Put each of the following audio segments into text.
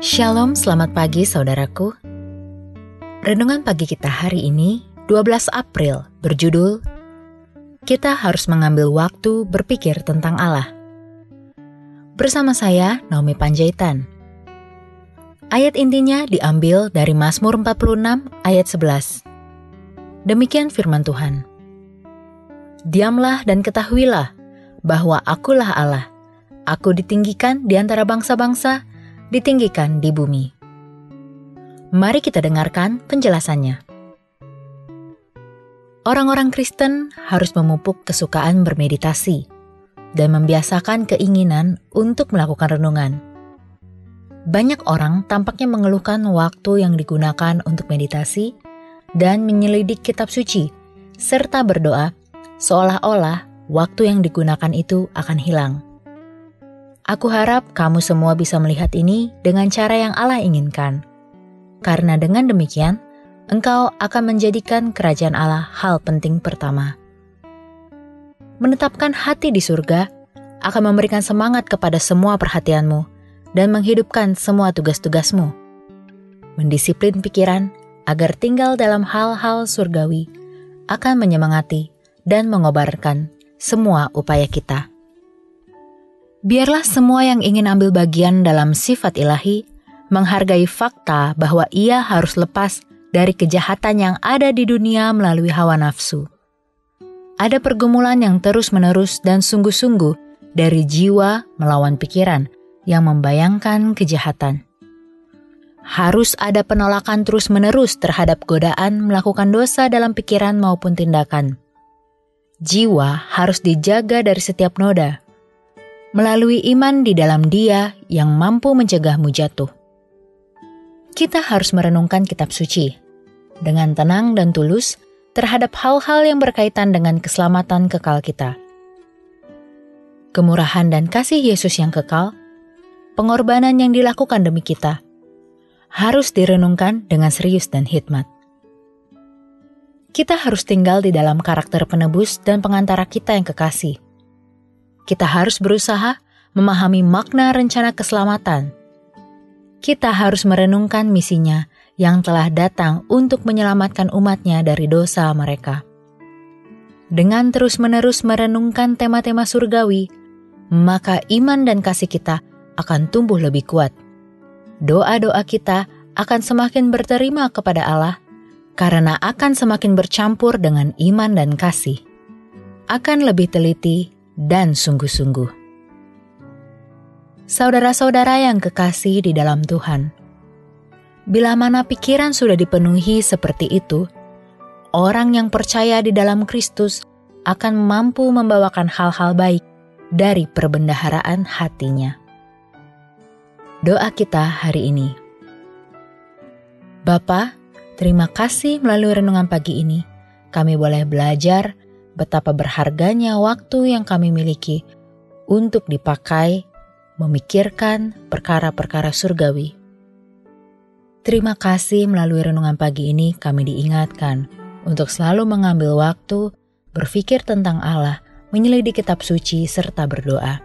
Shalom, selamat pagi saudaraku. Renungan pagi kita hari ini, 12 April, berjudul Kita harus mengambil waktu berpikir tentang Allah. Bersama saya, Naomi Panjaitan. Ayat intinya diambil dari Mazmur 46 ayat 11. Demikian firman Tuhan. Diamlah dan ketahuilah bahwa akulah Allah. Aku ditinggikan di antara bangsa-bangsa, ditinggikan di bumi. Mari kita dengarkan penjelasannya. Orang-orang Kristen harus memupuk kesukaan bermeditasi dan membiasakan keinginan untuk melakukan renungan. Banyak orang tampaknya mengeluhkan waktu yang digunakan untuk meditasi dan menyelidik kitab suci, serta berdoa seolah-olah waktu yang digunakan itu akan hilang. Aku harap kamu semua bisa melihat ini dengan cara yang Allah inginkan. Karena dengan demikian, engkau akan menjadikan kerajaan Allah hal penting pertama. Menetapkan hati di surga akan memberikan semangat kepada semua perhatianmu dan menghidupkan semua tugas-tugasmu. Mendisiplin pikiran agar tinggal dalam hal-hal surgawi akan menyemangati dan mengobarkan semua upaya kita. Biarlah semua yang ingin ambil bagian dalam sifat ilahi menghargai fakta bahwa ia harus lepas dari kejahatan yang ada di dunia melalui hawa nafsu. Ada pergumulan yang terus-menerus dan sungguh-sungguh dari jiwa melawan pikiran yang membayangkan kejahatan. Harus ada penolakan terus-menerus terhadap godaan melakukan dosa dalam pikiran maupun tindakan. Jiwa harus dijaga dari setiap noda, melalui iman di dalam Dia yang mampu mencegahmu jatuh. Kita harus merenungkan kitab suci dengan tenang dan tulus terhadap hal-hal yang berkaitan dengan keselamatan kekal kita. Kemurahan dan kasih Yesus yang kekal, pengorbanan yang dilakukan demi kita, harus direnungkan dengan serius dan hikmat. Kita harus tinggal di dalam karakter penebus dan pengantara kita yang kekasih kita harus berusaha memahami makna rencana keselamatan. Kita harus merenungkan misinya yang telah datang untuk menyelamatkan umatnya dari dosa mereka. Dengan terus-menerus merenungkan tema-tema surgawi, maka iman dan kasih kita akan tumbuh lebih kuat. Doa-doa kita akan semakin berterima kepada Allah karena akan semakin bercampur dengan iman dan kasih. Akan lebih teliti dan sungguh-sungguh. Saudara-saudara yang kekasih di dalam Tuhan, bila mana pikiran sudah dipenuhi seperti itu, orang yang percaya di dalam Kristus akan mampu membawakan hal-hal baik dari perbendaharaan hatinya. Doa kita hari ini. Bapa, terima kasih melalui renungan pagi ini kami boleh belajar betapa berharganya waktu yang kami miliki untuk dipakai memikirkan perkara-perkara surgawi. Terima kasih melalui renungan pagi ini kami diingatkan untuk selalu mengambil waktu berpikir tentang Allah, menyelidiki kitab suci, serta berdoa.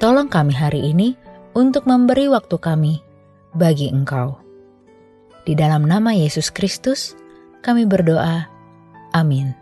Tolong kami hari ini untuk memberi waktu kami bagi Engkau. Di dalam nama Yesus Kristus, kami berdoa. Amin.